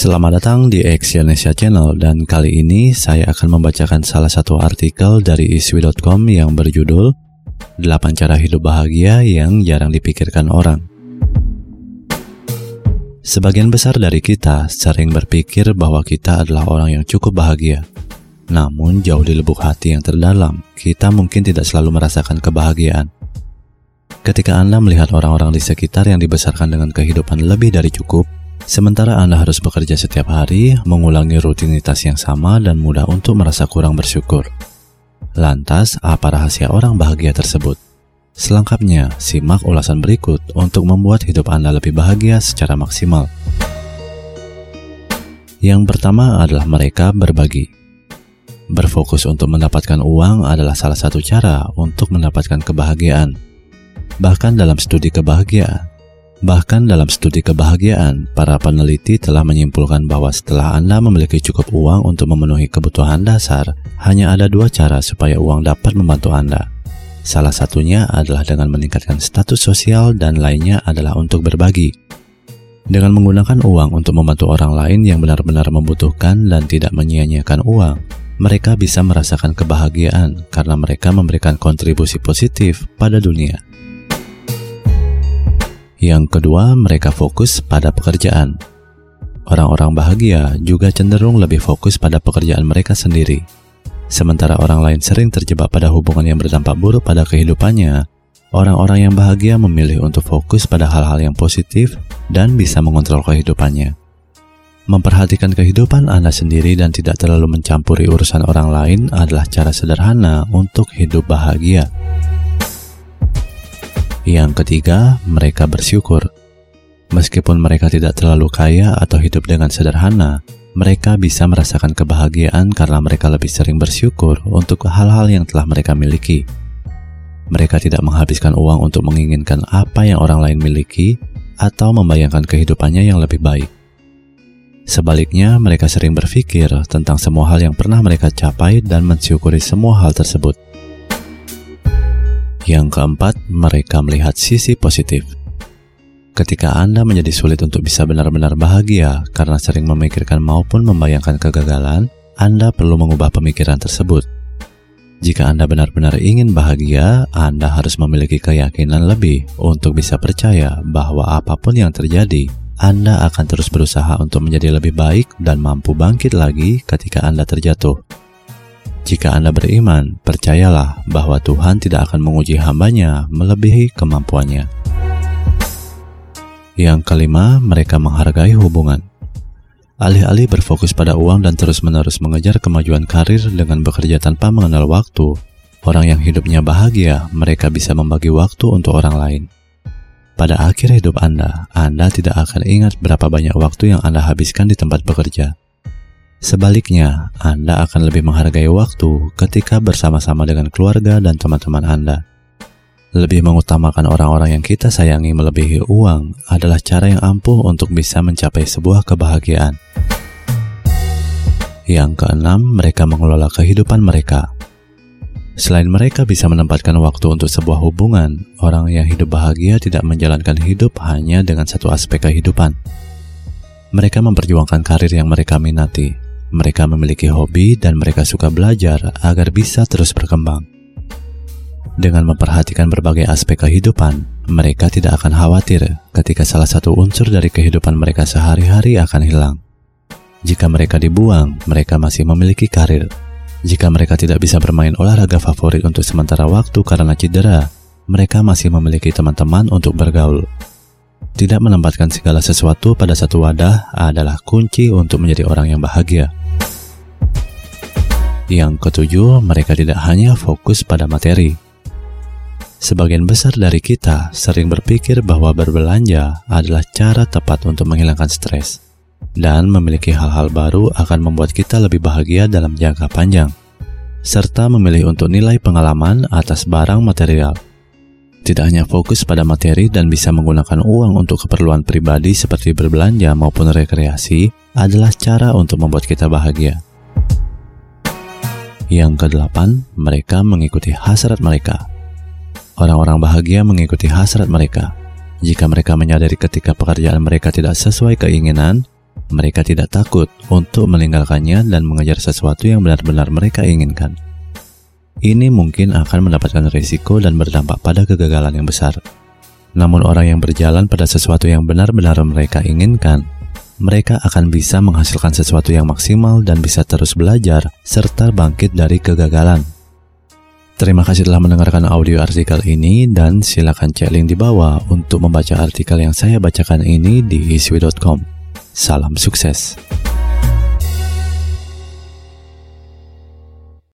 Selamat datang di Exyonesia Channel dan kali ini saya akan membacakan salah satu artikel dari iswi.com yang berjudul 8 cara hidup bahagia yang jarang dipikirkan orang. Sebagian besar dari kita sering berpikir bahwa kita adalah orang yang cukup bahagia. Namun jauh di lubuk hati yang terdalam, kita mungkin tidak selalu merasakan kebahagiaan. Ketika Anda melihat orang-orang di sekitar yang dibesarkan dengan kehidupan lebih dari cukup, Sementara Anda harus bekerja setiap hari, mengulangi rutinitas yang sama dan mudah untuk merasa kurang bersyukur. Lantas, apa rahasia orang bahagia tersebut? Selengkapnya, simak ulasan berikut untuk membuat hidup Anda lebih bahagia secara maksimal. Yang pertama adalah mereka berbagi. Berfokus untuk mendapatkan uang adalah salah satu cara untuk mendapatkan kebahagiaan. Bahkan dalam studi kebahagiaan, Bahkan dalam studi kebahagiaan, para peneliti telah menyimpulkan bahwa setelah Anda memiliki cukup uang untuk memenuhi kebutuhan dasar, hanya ada dua cara supaya uang dapat membantu Anda. Salah satunya adalah dengan meningkatkan status sosial dan lainnya adalah untuk berbagi. Dengan menggunakan uang untuk membantu orang lain yang benar-benar membutuhkan dan tidak menyia-nyiakan uang, mereka bisa merasakan kebahagiaan karena mereka memberikan kontribusi positif pada dunia. Yang kedua, mereka fokus pada pekerjaan. Orang-orang bahagia juga cenderung lebih fokus pada pekerjaan mereka sendiri. Sementara orang lain sering terjebak pada hubungan yang berdampak buruk pada kehidupannya, orang-orang yang bahagia memilih untuk fokus pada hal-hal yang positif dan bisa mengontrol kehidupannya. Memperhatikan kehidupan Anda sendiri dan tidak terlalu mencampuri urusan orang lain adalah cara sederhana untuk hidup bahagia. Yang ketiga, mereka bersyukur. Meskipun mereka tidak terlalu kaya atau hidup dengan sederhana, mereka bisa merasakan kebahagiaan karena mereka lebih sering bersyukur untuk hal-hal yang telah mereka miliki. Mereka tidak menghabiskan uang untuk menginginkan apa yang orang lain miliki atau membayangkan kehidupannya yang lebih baik. Sebaliknya, mereka sering berpikir tentang semua hal yang pernah mereka capai dan mensyukuri semua hal tersebut. Yang keempat, mereka melihat sisi positif. Ketika Anda menjadi sulit untuk bisa benar-benar bahagia karena sering memikirkan maupun membayangkan kegagalan, Anda perlu mengubah pemikiran tersebut. Jika Anda benar-benar ingin bahagia, Anda harus memiliki keyakinan lebih untuk bisa percaya bahwa apa pun yang terjadi, Anda akan terus berusaha untuk menjadi lebih baik dan mampu bangkit lagi ketika Anda terjatuh. Jika Anda beriman, percayalah bahwa Tuhan tidak akan menguji hambanya melebihi kemampuannya. Yang kelima, mereka menghargai hubungan. Alih-alih berfokus pada uang dan terus-menerus mengejar kemajuan karir dengan bekerja tanpa mengenal waktu, orang yang hidupnya bahagia, mereka bisa membagi waktu untuk orang lain. Pada akhir hidup Anda, Anda tidak akan ingat berapa banyak waktu yang Anda habiskan di tempat bekerja Sebaliknya, Anda akan lebih menghargai waktu ketika bersama-sama dengan keluarga dan teman-teman Anda. Lebih mengutamakan orang-orang yang kita sayangi melebihi uang adalah cara yang ampuh untuk bisa mencapai sebuah kebahagiaan. Yang keenam, mereka mengelola kehidupan mereka. Selain mereka bisa menempatkan waktu untuk sebuah hubungan, orang yang hidup bahagia tidak menjalankan hidup hanya dengan satu aspek kehidupan. Mereka memperjuangkan karir yang mereka minati, mereka memiliki hobi dan mereka suka belajar agar bisa terus berkembang. Dengan memperhatikan berbagai aspek kehidupan, mereka tidak akan khawatir ketika salah satu unsur dari kehidupan mereka sehari-hari akan hilang. Jika mereka dibuang, mereka masih memiliki karir. Jika mereka tidak bisa bermain olahraga favorit untuk sementara waktu karena cedera, mereka masih memiliki teman-teman untuk bergaul. Tidak menempatkan segala sesuatu pada satu wadah adalah kunci untuk menjadi orang yang bahagia. Yang ketujuh, mereka tidak hanya fokus pada materi. Sebagian besar dari kita sering berpikir bahwa berbelanja adalah cara tepat untuk menghilangkan stres, dan memiliki hal-hal baru akan membuat kita lebih bahagia dalam jangka panjang, serta memilih untuk nilai pengalaman atas barang material. Tidak hanya fokus pada materi dan bisa menggunakan uang untuk keperluan pribadi seperti berbelanja maupun rekreasi adalah cara untuk membuat kita bahagia. Yang kedelapan, mereka mengikuti hasrat mereka. Orang-orang bahagia mengikuti hasrat mereka. Jika mereka menyadari ketika pekerjaan mereka tidak sesuai keinginan, Mereka tidak takut untuk meninggalkannya dan mengejar sesuatu yang benar-benar mereka inginkan. Ini mungkin akan mendapatkan risiko dan berdampak pada kegagalan yang besar. Namun orang yang berjalan pada sesuatu yang benar-benar mereka inginkan, mereka akan bisa menghasilkan sesuatu yang maksimal dan bisa terus belajar serta bangkit dari kegagalan. Terima kasih telah mendengarkan audio artikel ini dan silakan cek link di bawah untuk membaca artikel yang saya bacakan ini di iswi.com. Salam sukses.